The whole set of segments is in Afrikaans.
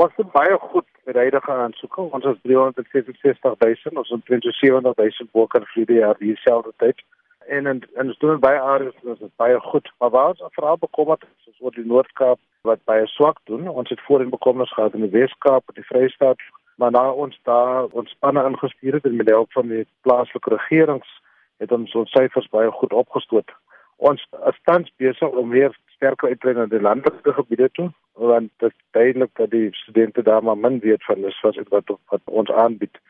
Ons doen baie goed met huidige aansoeke. Ons het 366000, ons het 27000 boeke vir die jaar dieselfde tyd. En en, en ons doen baie aardig, ons is baie goed. Maar waar ons veral bekommerd is, is oor die Noord-Kaap wat baie swak doen. Ons het voorheen bekommerd gehad in die Wes-Kaap, in die Vrystaat, maar nou ons daar ons spanne ingestuur het met die hulp van die plaaslike regerings het ons ons syfers baie goed opgestoot. Ons is tans besig om weer sterker uit te brei na die landelike gebiede toe want dit is duidelik dat die studente daar maar min weet van dis wat wat, wat ons aanbied.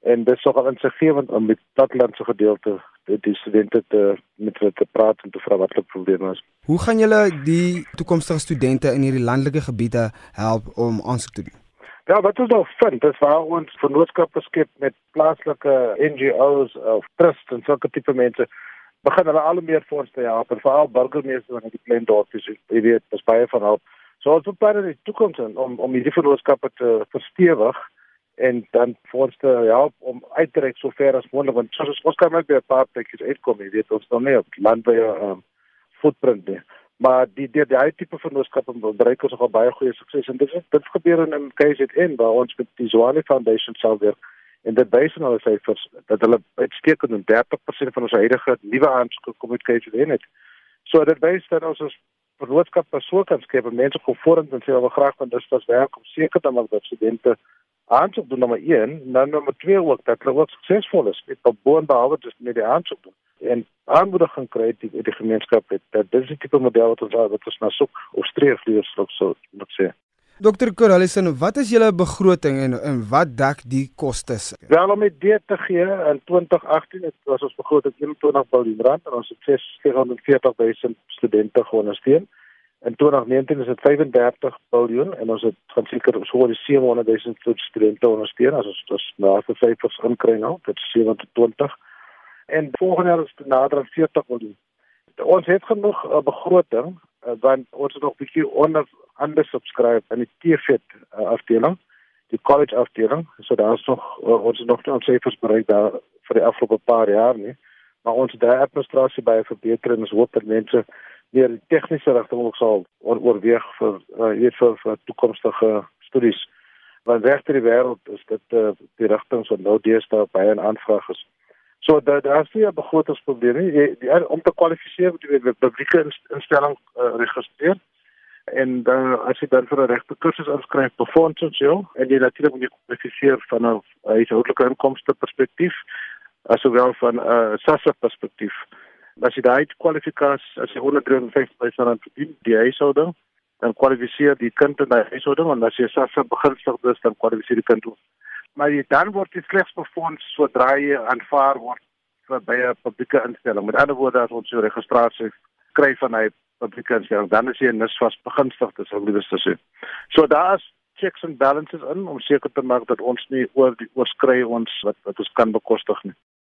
En dit is ook al insiggewend om met plattelandse gedeelte die studente te met hulle te praat en te vra wat hulle probleme is. Hoe gaan julle die toekomstige studente in hierdie landelike gebiede help om aansoek te doen? Ja, wat ons nou vind, is waar ons vennootskappe skep met plaaslike NGO's of trusts en sulke tipe mense begin hulle al meer voorste te help, veral burgemeesters in die klein dorpies, jy weet, dis baie van hulp. So ons beplan in die toekoms om om hierdie vennootskappe te verstewig en dan ons te help om uit te reik so ver as moontlik want soos ons kan net by 'n paar plekkies uitkom, jy weet, ons dan nie op landbou um, footprint nie. Maar die die uit tipe vennootskappe bereik ons al baie goeie sukses en dit dit gebeur in KZN waar ons met die Zwane Foundation weer en dit wys as hy vir dat hulle uitstekend 30% van ons huidige nuwe aansoeke kom uit KZN het. So dit wys dat ons as verloofskap pas so kan skep en mense kom vorentoe en sê hulle graag van dis was werk om seker te maak dat studente aansoek doen. Nommer 1 en dan nommer 2 ook dat hulle ook suksesvol is. Met op boonbehalwe dis met die aansoek doen en aanmoediging kry die die gemeenskap het dat dis die tipe model wat ons wat ons na soek of streef liewer so moet sê Dokter Coralison, wat is julle begroting en en wat dek die kostes? Wel om dit te gee in 2018 het was ons begroting 21 miljard rand en ons het 640 000 studente geondersteun. In 2019 is dit 35 miljard en ons het van seker so oor die 700 000 studente ondersteun as ons dus na die syfers inkry nou, dit is 27. En volgende jaar is dit nader aan 40 miljard. Ons het genoeg uh, begroting uh, want ons is nog bietjie onder ander subscribe in die TVET uh, afdeling, die college afdeling. So daar is nog uh, ons nog nie ons syfers bereik daar vir die afgelope paar jaar nie. Maar ons daar administrasie by verbeter en ons hoop dat mense meer tegniese rigting ook sal oor, oorweeg vir uh, hier vir, vir toekomstige studies. Want regter die wêreld is dit uh, die rigting wat nou deesdae by 'n aanvraag is. So daar daar is nie 'n begrotingsprobleem nie. Jy, die, om te kwalifiseer moet jy 'n publieke instelling uh, registreer en dan as jy dan vir 'n regte kursus inskryf befonds ons jou en jy natuurlik moet jy kwalifiseer van 'n huishoudelike inkomste perspektief asowel van 'n uh, SASSA perspektief. As jy daai kwalifikasies as jy 153 rand verdien die huishouding dan kwalifiseer die kind in die huishouding en as jy SASSA begunstig is dan kwalifiseer die kind ook. Maar jy dan word jy slegs befonds sodra jy aanvaar word vir by 'n publieke instelling. Met ander woorde as ons jou registrasie kry van hy publieke instelling, dan is jy nis vas begunstig, dis ook liewes te sê. So daar's checks and balances in om seker te maak dat ons nie oor die oorskry ons wat wat ons kan bekostig nie.